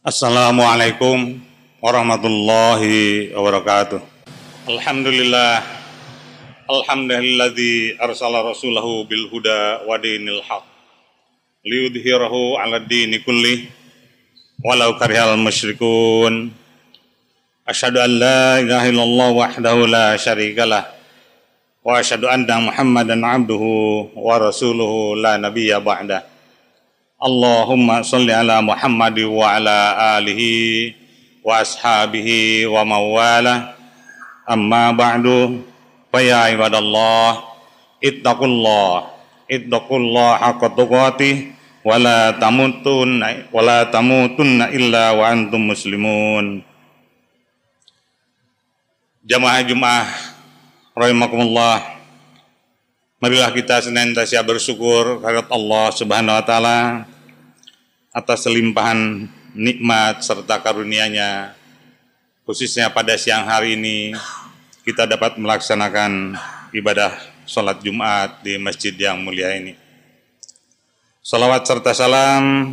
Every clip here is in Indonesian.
Assalamualaikum warahmatullahi wabarakatuh. Alhamdulillah. Alhamdulilladzi arsala rasulahu bil huda wa dinil haq. Liyudhhirahu 'ala dini kulli walau karihal musyrikun. Asyhadu an la ilaha illallah wahdahu la syarikalah wa asyhadu anna Muhammadan 'abduhu wa rasuluhu la nabiyya ba'da. Allahumma salli ala Muhammad wa ala alihi wa ashabihi wa mawala. Amma ba'du. Fa ya ibadallah ittaqullah ittaqullah haqqa tuqatih wa la tamutunna wa la tamutunna illa wa antum muslimun. Jamaah Jumat rahimakumullah Marilah kita senantiasa bersyukur kepada Allah Subhanahu wa taala atas limpahan nikmat serta karunia-Nya. Khususnya pada siang hari ini kita dapat melaksanakan ibadah sholat Jumat di masjid yang mulia ini. Salawat serta salam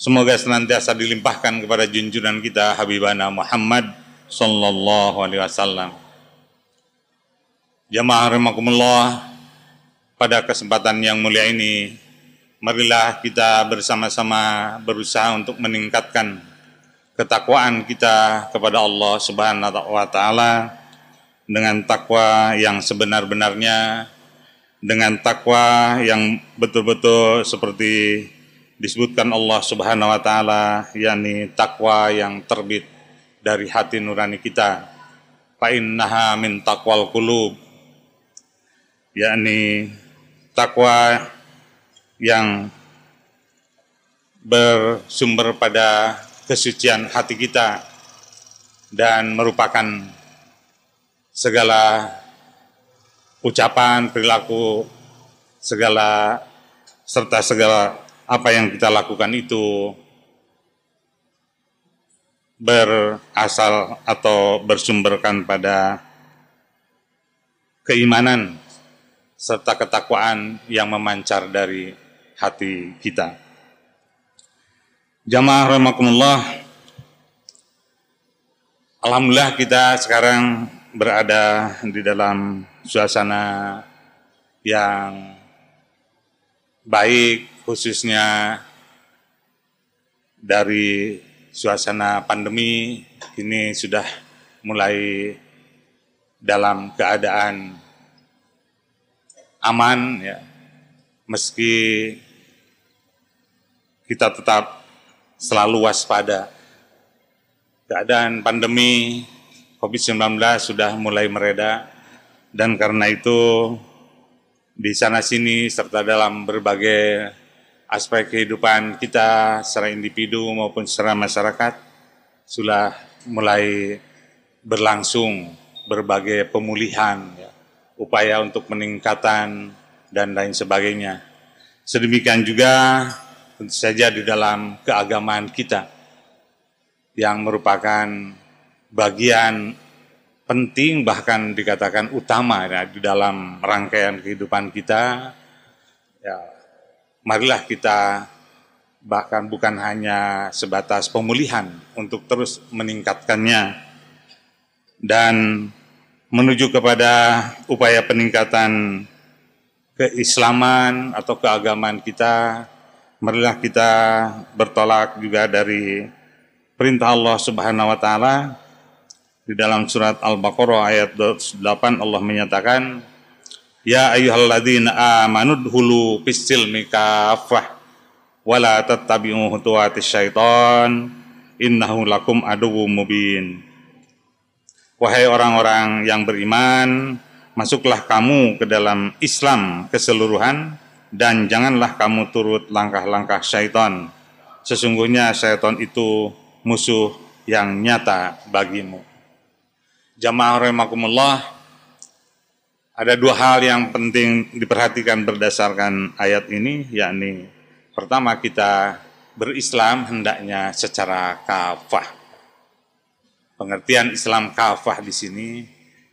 semoga senantiasa dilimpahkan kepada junjungan kita Habibana Muhammad sallallahu alaihi wasallam. Jamaah rahimakumullah, pada kesempatan yang mulia ini, marilah kita bersama-sama berusaha untuk meningkatkan ketakwaan kita kepada Allah Subhanahu wa taala dengan takwa yang sebenar-benarnya, dengan takwa yang betul-betul seperti disebutkan Allah Subhanahu wa taala, yakni takwa yang terbit dari hati nurani kita. Fa innaha min taqwal qulub. Yakni takwa yang bersumber pada kesucian hati kita dan merupakan segala ucapan, perilaku, segala serta segala apa yang kita lakukan itu berasal atau bersumberkan pada keimanan serta ketakwaan yang memancar dari hati kita. Jamaah rahimakumullah. Alhamdulillah kita sekarang berada di dalam suasana yang baik khususnya dari suasana pandemi ini sudah mulai dalam keadaan aman ya. Meski kita tetap selalu waspada. Keadaan pandemi COVID-19 sudah mulai mereda dan karena itu di sana sini serta dalam berbagai aspek kehidupan kita secara individu maupun secara masyarakat sudah mulai berlangsung berbagai pemulihan, upaya untuk peningkatan dan lain sebagainya. Sedemikian juga tentu saja di dalam keagamaan kita yang merupakan bagian penting bahkan dikatakan utama ya, di dalam rangkaian kehidupan kita. Ya, marilah kita bahkan bukan hanya sebatas pemulihan untuk terus meningkatkannya dan menuju kepada upaya peningkatan keislaman atau keagamaan kita marilah kita bertolak juga dari perintah Allah Subhanahu wa taala di dalam surat Al-Baqarah ayat 8 Allah menyatakan Ya ayyuhalladzina amanu dhulu fisilmi kafah wala tattabi'u khutuwatis syaitan innahu lakum aduwwum mubin. Wahai orang-orang yang beriman, masuklah kamu ke dalam Islam keseluruhan dan janganlah kamu turut langkah-langkah syaitan. Sesungguhnya syaitan itu musuh yang nyata bagimu. Jamaah rahimakumullah, ada dua hal yang penting diperhatikan berdasarkan ayat ini, yakni pertama kita berislam hendaknya secara kafah. Pengertian Islam kafah di sini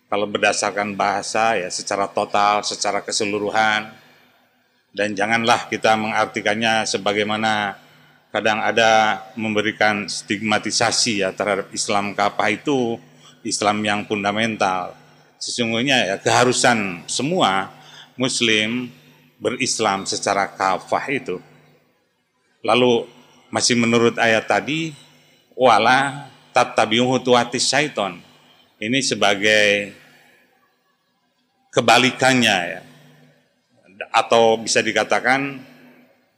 kalau berdasarkan bahasa ya secara total, secara keseluruhan dan janganlah kita mengartikannya sebagaimana kadang ada memberikan stigmatisasi ya terhadap Islam kafah itu Islam yang fundamental. Sesungguhnya ya keharusan semua muslim berislam secara kafah itu. Lalu masih menurut ayat tadi wala tattabi'uhu tuatis syaiton. Ini sebagai kebalikannya ya. Atau bisa dikatakan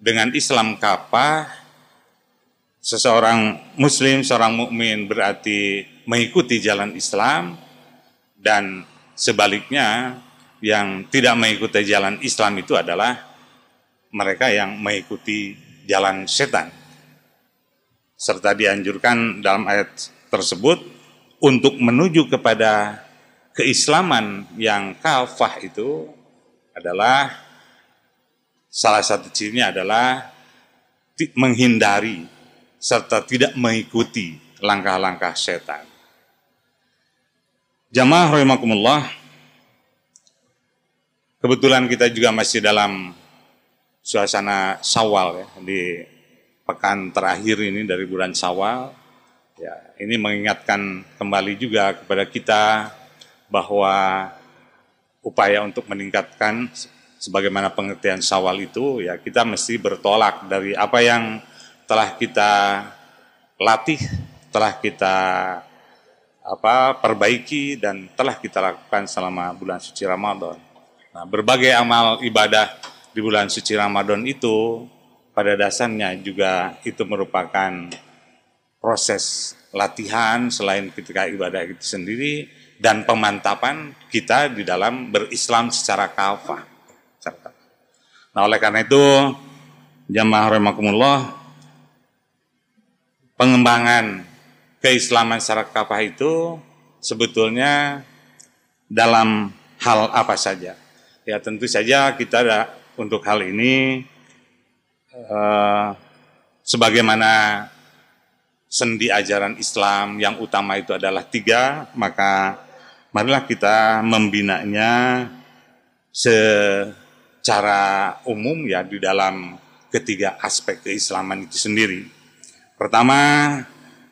dengan Islam kafah seseorang muslim, seorang mukmin berarti mengikuti jalan Islam dan sebaliknya yang tidak mengikuti jalan Islam itu adalah mereka yang mengikuti jalan setan. Serta dianjurkan dalam ayat tersebut untuk menuju kepada keislaman yang kafah itu adalah salah satu cirinya adalah menghindari serta tidak mengikuti langkah-langkah setan. Jamaah rahimakumullah, kebetulan kita juga masih dalam suasana Sawal ya di pekan terakhir ini dari bulan Sawal. Ya, ini mengingatkan kembali juga kepada kita bahwa upaya untuk meningkatkan sebagaimana pengertian Sawal itu ya kita mesti bertolak dari apa yang telah kita latih, telah kita apa perbaiki dan telah kita lakukan selama bulan suci Ramadan. Nah, berbagai amal ibadah di bulan suci Ramadan itu pada dasarnya juga itu merupakan proses latihan selain ketika ibadah itu sendiri dan pemantapan kita di dalam berislam secara kafah. Nah, oleh karena itu jamaah rahimakumullah pengembangan keislaman secara kafah itu sebetulnya dalam hal apa saja. Ya tentu saja kita ada untuk hal ini eh, sebagaimana sendi ajaran Islam yang utama itu adalah tiga, maka marilah kita membinanya secara umum ya di dalam ketiga aspek keislaman itu sendiri. Pertama,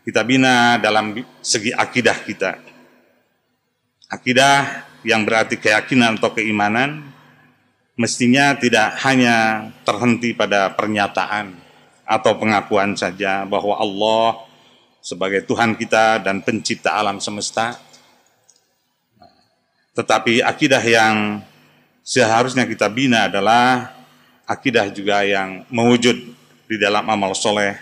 kita bina dalam segi akidah kita. Akidah yang berarti keyakinan atau keimanan mestinya tidak hanya terhenti pada pernyataan atau pengakuan saja bahwa Allah sebagai Tuhan kita dan pencipta alam semesta. Tetapi akidah yang seharusnya kita bina adalah akidah juga yang mewujud di dalam amal soleh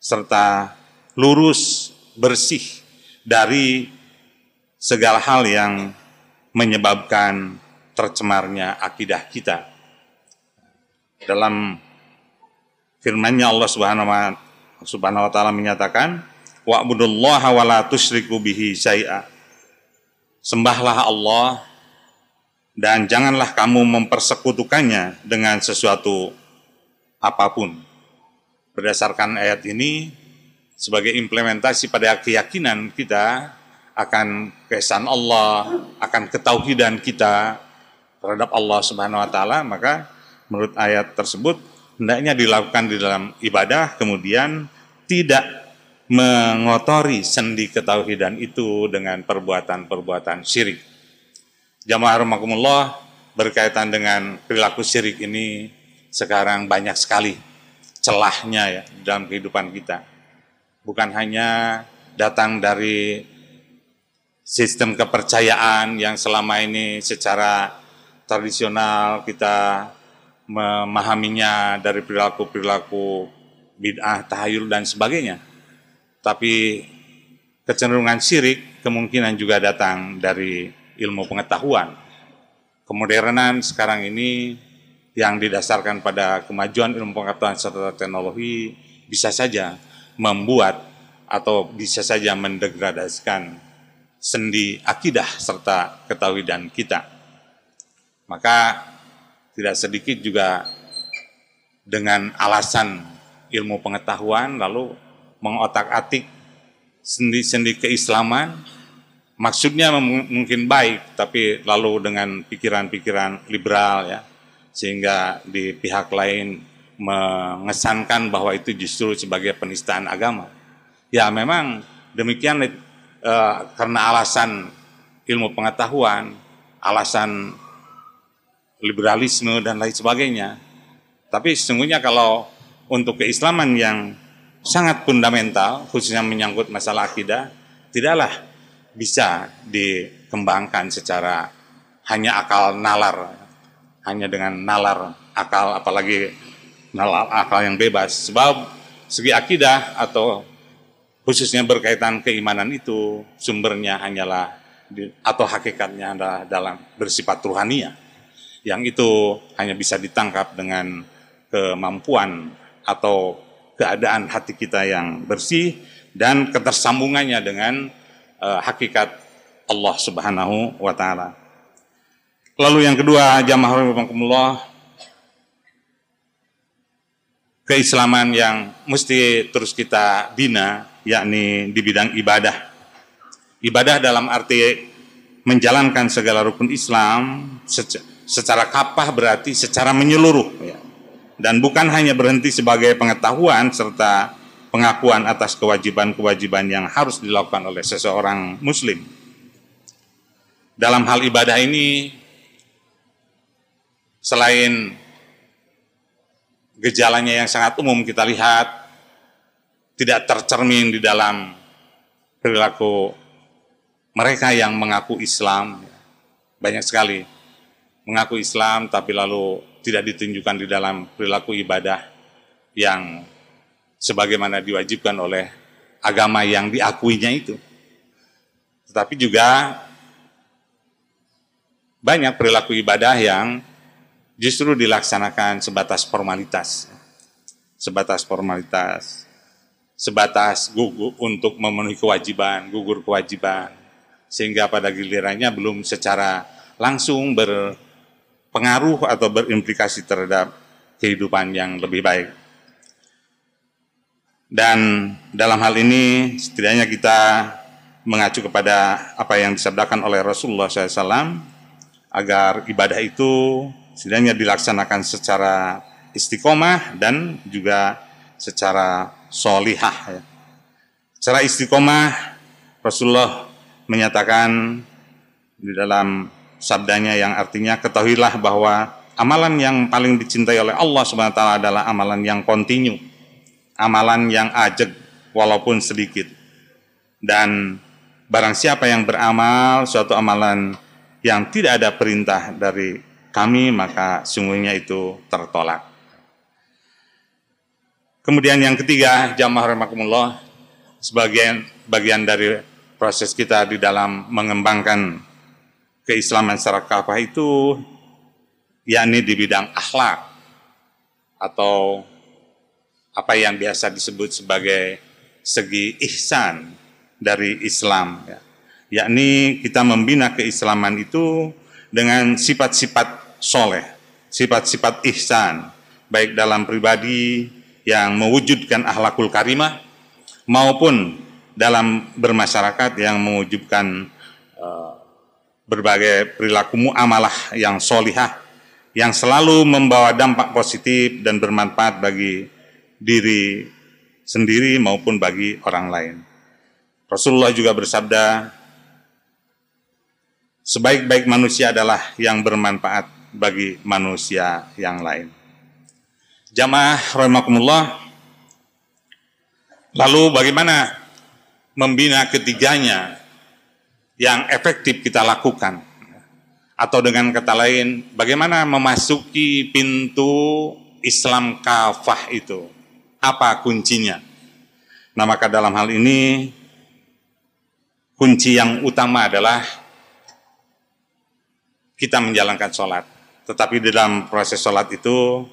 serta lurus, bersih dari segala hal yang menyebabkan tercemarnya akidah kita. Dalam firman-Nya Allah Subhanahu wa taala menyatakan, "Wa'budullaha wa la tusyriku bihi syai'a." Sembahlah Allah dan janganlah kamu mempersekutukannya dengan sesuatu apa pun berdasarkan ayat ini sebagai implementasi pada keyakinan kita akan keesaan Allah, akan ketauhidan kita terhadap Allah Subhanahu wa taala, maka menurut ayat tersebut hendaknya dilakukan di dalam ibadah kemudian tidak mengotori sendi ketauhidan itu dengan perbuatan-perbuatan syirik. Jamaah rahimakumullah berkaitan dengan perilaku syirik ini sekarang banyak sekali celahnya ya dalam kehidupan kita. Bukan hanya datang dari sistem kepercayaan yang selama ini secara tradisional kita memahaminya dari perilaku-perilaku bid'ah, tahayul dan sebagainya. Tapi kecenderungan syirik kemungkinan juga datang dari ilmu pengetahuan. Kemodernan sekarang ini yang didasarkan pada kemajuan ilmu pengetahuan serta teknologi bisa saja membuat atau bisa saja mendegradasikan sendi akidah serta ketahuidan kita. Maka tidak sedikit juga dengan alasan ilmu pengetahuan lalu mengotak-atik sendi-sendi keislaman maksudnya mungkin baik tapi lalu dengan pikiran-pikiran liberal ya sehingga di pihak lain mengesankan bahwa itu justru sebagai penistaan agama. Ya memang demikian eh, karena alasan ilmu pengetahuan, alasan liberalisme dan lain sebagainya. Tapi sesungguhnya kalau untuk keislaman yang sangat fundamental, khususnya menyangkut masalah akidah, tidaklah bisa dikembangkan secara hanya akal nalar, hanya dengan nalar akal, apalagi nalar akal yang bebas. Sebab segi akidah atau khususnya berkaitan keimanan itu sumbernya hanyalah atau hakikatnya adalah dalam bersifat ruhania yang itu hanya bisa ditangkap dengan kemampuan atau keadaan hati kita yang bersih dan ketersambungannya dengan uh, hakikat Allah Subhanahu wa taala. Lalu yang kedua, jamaah rahimakumullah keislaman yang mesti terus kita bina yakni di bidang ibadah. Ibadah dalam arti menjalankan segala rukun Islam secara kapah berarti secara menyeluruh ya. Dan bukan hanya berhenti sebagai pengetahuan serta pengakuan atas kewajiban-kewajiban yang harus dilakukan oleh seseorang muslim. Dalam hal ibadah ini selain gejalanya yang sangat umum kita lihat tidak tercermin di dalam perilaku mereka yang mengaku Islam banyak sekali mengaku Islam tapi lalu tidak ditunjukkan di dalam perilaku ibadah yang sebagaimana diwajibkan oleh agama yang diakuinya itu. Tetapi juga banyak perilaku ibadah yang justru dilaksanakan sebatas formalitas. Sebatas formalitas. Sebatas gugur untuk memenuhi kewajiban, gugur kewajiban. Sehingga pada gilirannya belum secara langsung ber pengaruh atau berimplikasi terhadap kehidupan yang lebih baik. Dan dalam hal ini setidaknya kita mengacu kepada apa yang disabdakan oleh Rasulullah SAW agar ibadah itu setidaknya dilaksanakan secara istiqomah dan juga secara solihah. Ya. Secara istiqomah Rasulullah menyatakan di dalam sabdanya yang artinya ketahuilah bahwa amalan yang paling dicintai oleh Allah taala adalah amalan yang kontinu. Amalan yang ajeg walaupun sedikit. Dan barang siapa yang beramal suatu amalan yang tidak ada perintah dari kami maka sungguhnya itu tertolak. Kemudian yang ketiga, jamaah rahimakumullah, sebagian bagian dari proses kita di dalam mengembangkan keislaman secara kafah itu yakni di bidang akhlak atau apa yang biasa disebut sebagai segi ihsan dari Islam ya. yakni kita membina keislaman itu dengan sifat-sifat soleh sifat-sifat ihsan baik dalam pribadi yang mewujudkan akhlakul karimah maupun dalam bermasyarakat yang mewujudkan uh, berbagai perilaku muamalah yang solihah yang selalu membawa dampak positif dan bermanfaat bagi diri sendiri maupun bagi orang lain. Rasulullah juga bersabda, sebaik-baik manusia adalah yang bermanfaat bagi manusia yang lain. Jamaah rahimakumullah. Lalu bagaimana membina ketiganya yang efektif kita lakukan. Atau dengan kata lain, bagaimana memasuki pintu Islam kafah itu? Apa kuncinya? Nah maka dalam hal ini, kunci yang utama adalah kita menjalankan sholat. Tetapi di dalam proses sholat itu,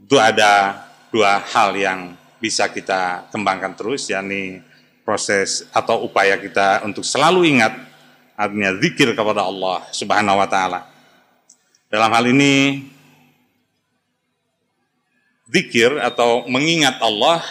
itu ada dua hal yang bisa kita kembangkan terus, yakni proses atau upaya kita untuk selalu ingat artinya zikir kepada Allah Subhanahu wa taala. Dalam hal ini zikir atau mengingat Allah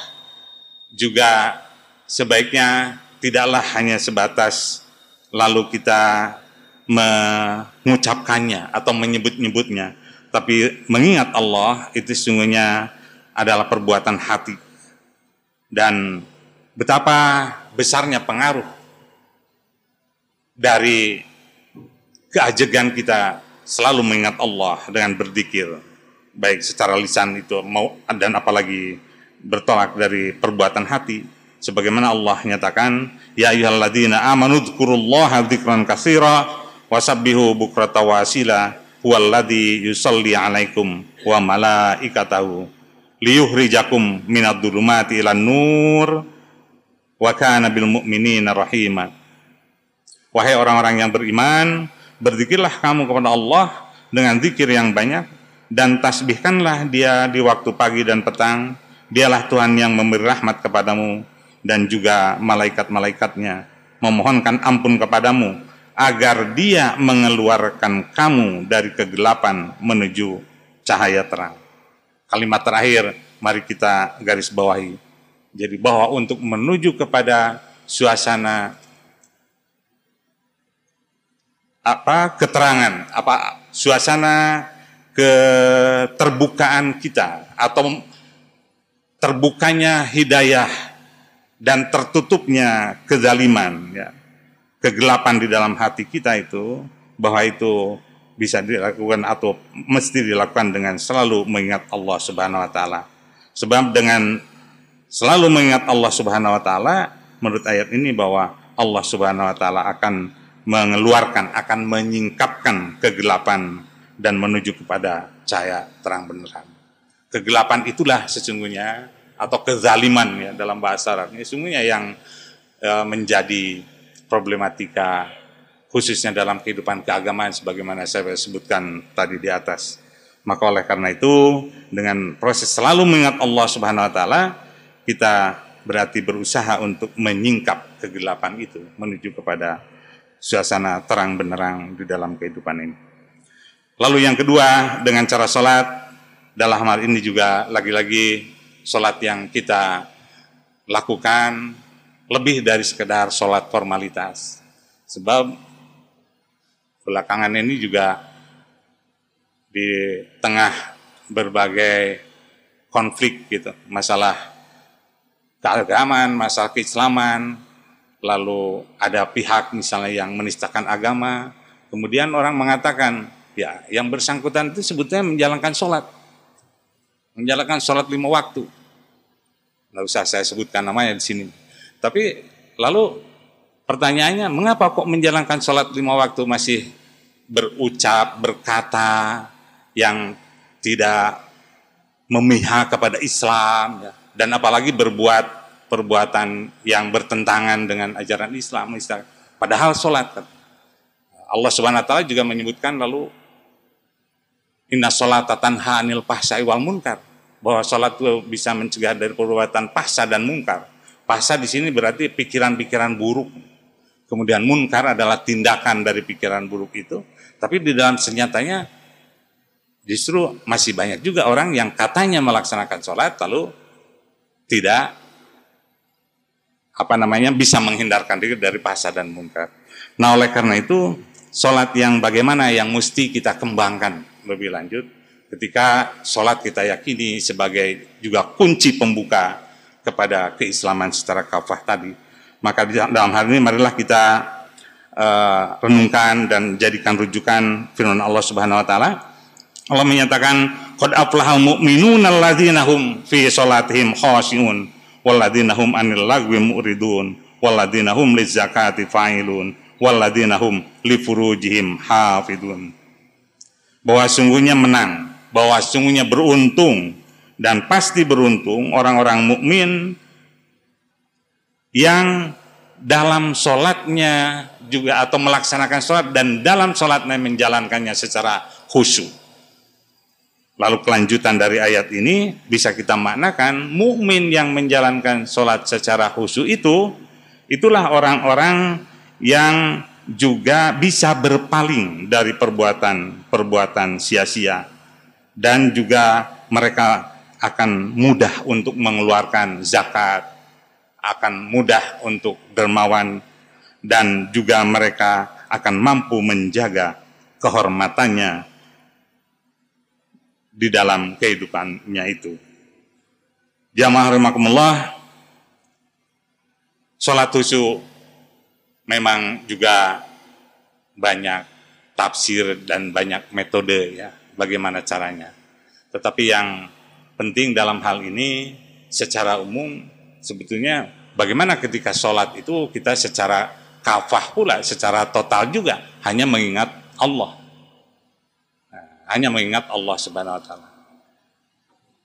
juga sebaiknya tidaklah hanya sebatas lalu kita mengucapkannya atau menyebut-nyebutnya, tapi mengingat Allah itu sungguhnya adalah perbuatan hati dan betapa besarnya pengaruh dari keajegan kita selalu mengingat Allah dengan berzikir baik secara lisan itu mau dan apalagi bertolak dari perbuatan hati. Sebagaimana Allah nyatakan ya ayyuhalladzina amanu dzkurullaha dzikran katsira wasabbihu bukrata wasila huwallazi yusalli alaikum wa malaikatahu liyuhrijakum minad dhulumati ilan nur wa kana bil mu'minina rahima wahai orang-orang yang beriman berzikirlah kamu kepada Allah dengan zikir yang banyak dan tasbihkanlah dia di waktu pagi dan petang dialah Tuhan yang memberi rahmat kepadamu dan juga malaikat-malaikatnya memohonkan ampun kepadamu agar dia mengeluarkan kamu dari kegelapan menuju cahaya terang. Kalimat terakhir mari kita garis bawahi. Jadi bahwa untuk menuju kepada suasana apa keterangan, apa suasana keterbukaan kita atau terbukanya hidayah dan tertutupnya kezaliman ya kegelapan di dalam hati kita itu bahwa itu bisa dilakukan atau mesti dilakukan dengan selalu mengingat Allah Subhanahu wa taala. Sebab dengan selalu mengingat Allah Subhanahu wa taala menurut ayat ini bahwa Allah Subhanahu wa taala akan mengeluarkan, akan menyingkapkan kegelapan dan menuju kepada cahaya terang beneran. Kegelapan itulah sesungguhnya atau kezaliman ya dalam bahasa Arab ini sesungguhnya yang e, menjadi problematika khususnya dalam kehidupan keagamaan sebagaimana saya sebutkan tadi di atas. Maka oleh karena itu dengan proses selalu mengingat Allah Subhanahu wa taala kita berarti berusaha untuk menyingkap kegelapan itu menuju kepada suasana terang benerang di dalam kehidupan ini. Lalu yang kedua dengan cara sholat dalam hal ini juga lagi-lagi sholat yang kita lakukan lebih dari sekedar sholat formalitas. Sebab belakangan ini juga di tengah berbagai konflik gitu, masalah keagamaan, masalah keislaman, lalu ada pihak misalnya yang menistakan agama, kemudian orang mengatakan, ya yang bersangkutan itu sebetulnya menjalankan sholat, menjalankan sholat lima waktu. Nggak usah saya sebutkan namanya di sini. Tapi lalu pertanyaannya, mengapa kok menjalankan sholat lima waktu masih berucap, berkata yang tidak memihak kepada Islam, ya, dan apalagi berbuat perbuatan yang bertentangan dengan ajaran Islam. Padahal sholat. Allah subhanahu wa ta'ala juga menyebutkan lalu Inna sholat tanha anil pahsai wal munkar. Bahwa sholat itu bisa mencegah dari perbuatan pahsa dan munkar. Pahsa di sini berarti pikiran-pikiran buruk. Kemudian munkar adalah tindakan dari pikiran buruk itu. Tapi di dalam senyatanya justru masih banyak juga orang yang katanya melaksanakan sholat lalu tidak apa namanya bisa menghindarkan diri dari pasar dan munkar. Nah oleh karena itu sholat yang bagaimana yang mesti kita kembangkan lebih lanjut ketika sholat kita yakini sebagai juga kunci pembuka kepada keislaman secara kafah tadi. Maka dalam hal ini marilah kita uh, renungkan dan jadikan rujukan firman Allah Subhanahu wa taala. Allah menyatakan qad aflahal mu'minuna alladzina hum fi sholatihim khashi'un walladzina hum anil lagwi mu'ridun. Walladzina hum lizakati fa'ilun. Walladzina hum li furujihim hafidun. Bahwa sungguhnya menang bahwa sungguhnya beruntung dan pasti beruntung orang-orang mukmin yang dalam sholatnya juga atau melaksanakan sholat dan dalam sholatnya menjalankannya secara khusyuk. Lalu kelanjutan dari ayat ini bisa kita maknakan mukmin yang menjalankan sholat secara khusyuk itu itulah orang-orang yang juga bisa berpaling dari perbuatan-perbuatan sia-sia. Dan juga mereka akan mudah untuk mengeluarkan zakat, akan mudah untuk dermawan dan juga mereka akan mampu menjaga kehormatannya di dalam kehidupannya itu. Jamaah rahimakumullah, sholat khusyuk memang juga banyak tafsir dan banyak metode ya bagaimana caranya. Tetapi yang penting dalam hal ini secara umum sebetulnya bagaimana ketika sholat itu kita secara kafah pula, secara total juga hanya mengingat Allah. Hanya mengingat Allah Subhanahu wa taala.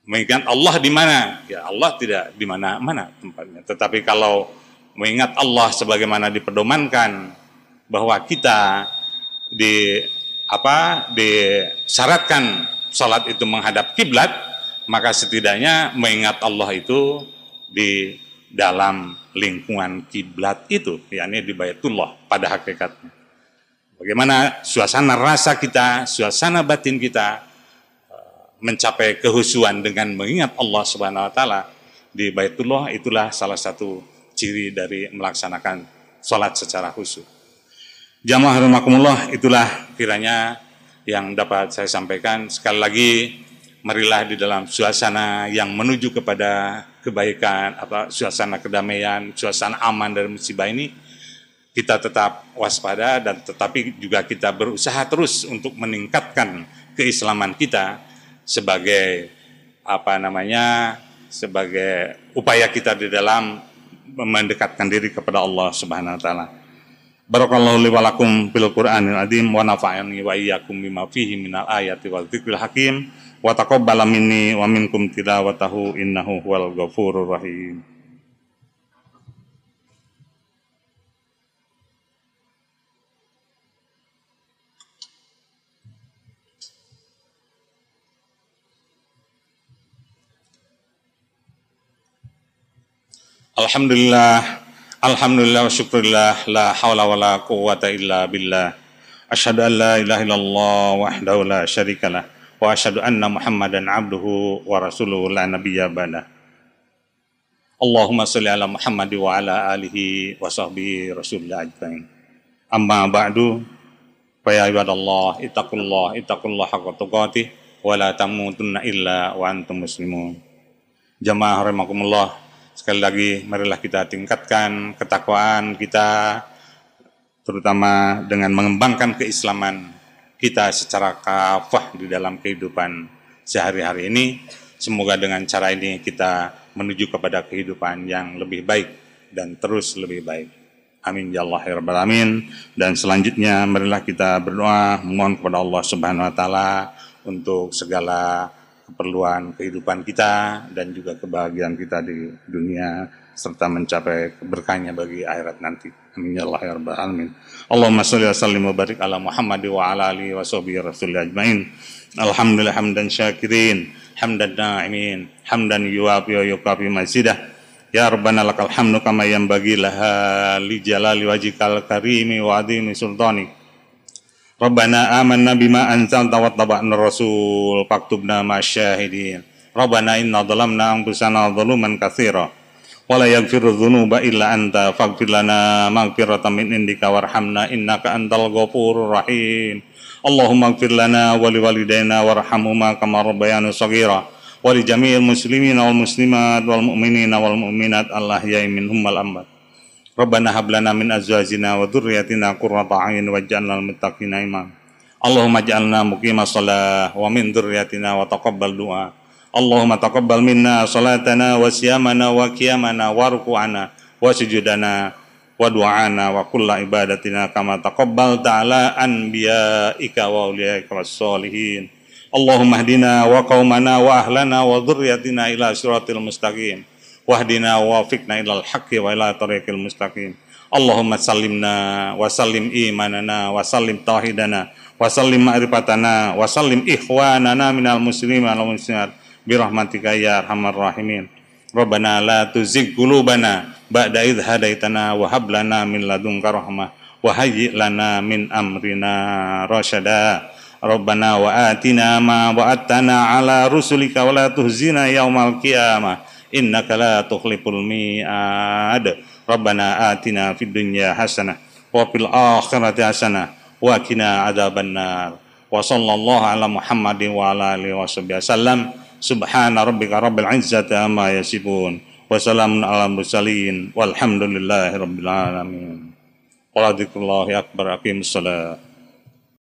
Mengingat Allah di mana? Ya Allah tidak di mana-mana tempatnya. Tetapi kalau mengingat Allah sebagaimana diperdomankan bahwa kita di apa disyaratkan sholat itu menghadap kiblat maka setidaknya mengingat Allah itu di dalam lingkungan kiblat itu yakni di Baitullah pada hakikatnya bagaimana suasana rasa kita suasana batin kita eh, mencapai kehusuan dengan mengingat Allah Subhanahu wa taala di Baitullah itulah salah satu ciri dari melaksanakan sholat secara khusyuk. Jamaah rahimakumullah itulah kiranya yang dapat saya sampaikan. Sekali lagi marilah di dalam suasana yang menuju kepada kebaikan, apa suasana kedamaian, suasana aman dari musibah ini kita tetap waspada dan tetapi juga kita berusaha terus untuk meningkatkan keislaman kita sebagai apa namanya sebagai upaya kita di dalam mendekatkan diri kepada Allah Subhanahu wa taala. Barakallahu li wa lakum bil Qur'anil azim wa nafa'ani wa iyyakum bima fihi minal ayati wal dzikril hakim wa taqabbala minni wa minkum tilawatahu innahu huwal ghafurur rahim. Alhamdulillah, Alhamdulillah wa syukurillah, la hawla wa la quwwata illa billah. Ashadu an la ilaha illallah wahdahu la syarikalah. Wa ashadu anna muhammadan abduhu wa rasuluhu la nabiyya bana. Allahumma salli ala Muhammad wa ala alihi wa sahbihi rasulullah ajmain. Amma ba'du, fa ya ibadallah, ittaqullah, ittaqullah haqqa tuqatih, wa la tamutunna illa wa antum muslimun. Jamaah rahimakumullah, Sekali lagi, marilah kita tingkatkan ketakwaan kita, terutama dengan mengembangkan keislaman kita secara kafah di dalam kehidupan sehari-hari ini. Semoga dengan cara ini kita menuju kepada kehidupan yang lebih baik dan terus lebih baik. Amin ya Allah ya Alamin. Dan selanjutnya marilah kita berdoa mohon kepada Allah Subhanahu wa taala untuk segala keperluan kehidupan kita dan juga kebahagiaan kita di dunia serta mencapai keberkahannya bagi akhirat nanti. Amin ya Allah ya rabbal alamin. Allahumma shalli wa sallim wa barik ala Muhammad wa ala alihi wa sahbihi rasul ajmain. Alhamdulillah hamdan syakirin, hamdan na'imin, hamdan yuwafi wa yukafi. Ya Rabbana lakal hamdu kama yanbaghi laha li jalali wajhikal karimi wa adhimi sultanik. Rabbana amanna bima anzalta wa taba'na rasul faktubna masyahidin. Rabbana inna dhalamna anfusana dhuluman katsira wa la yaghfiru dhunuba illa anta faghfir lana maghfiratan min indika warhamna innaka antal ghafurur rahim. Allahumma ighfir lana wa liwalidayna warhamhuma kama rabbayana shaghira wa li jami'il muslimina wal muslimat wal mu'minina wal mu'minat Allah ya minhum wal amwat. Rabbana hab lana min azwajina wa dhurriyyatina qurrata a'yun waj'alna lil muttaqina imama. Allahumma ij'alna muqimas shalah wa min dhurriyyatina wa taqabbal du'a. Allahumma taqabbal minna salatana wa siyamana wa qiyamana wa ruku'ana wa sujudana wa du'ana wa kulla ibadatina kama taqabbal ta'ala anbiya'ika wa awliyaika was salihin. Allahumma hdina wa qaumana wa ahlana wa dhurriyyatina ila siratil mustaqim wahdina wa wafiqna ilal haqqi wa ila tariqil mustaqim Allahumma sallimna wa sallim imanana wa sallim tauhidana wa sallim ma'rifatana wa sallim ikhwanana minal muslimin wal muslimat bi rahmatika ya arhamar rahimin Rabbana la tuzigh qulubana ba'da idh hadaitana wa hab lana min ladunka rahmah wa hayyi lana min amrina rasyada Rabbana wa atina ma wa'adtana ala rusulika wa la tuhzina yaumal qiyamah innaka la tukhliful mi'ad rabbana atina fid dunya hasanah wa fil akhirati hasanah wa qina adzabannar wa sallallahu ala muhammadin wa ala alihi wasallam Subhana rabbika rabbil izzati amma yasifun. Wassalamun ala mursalin. Walhamdulillahi rabbil alamin. Qala akbar aqimus salat.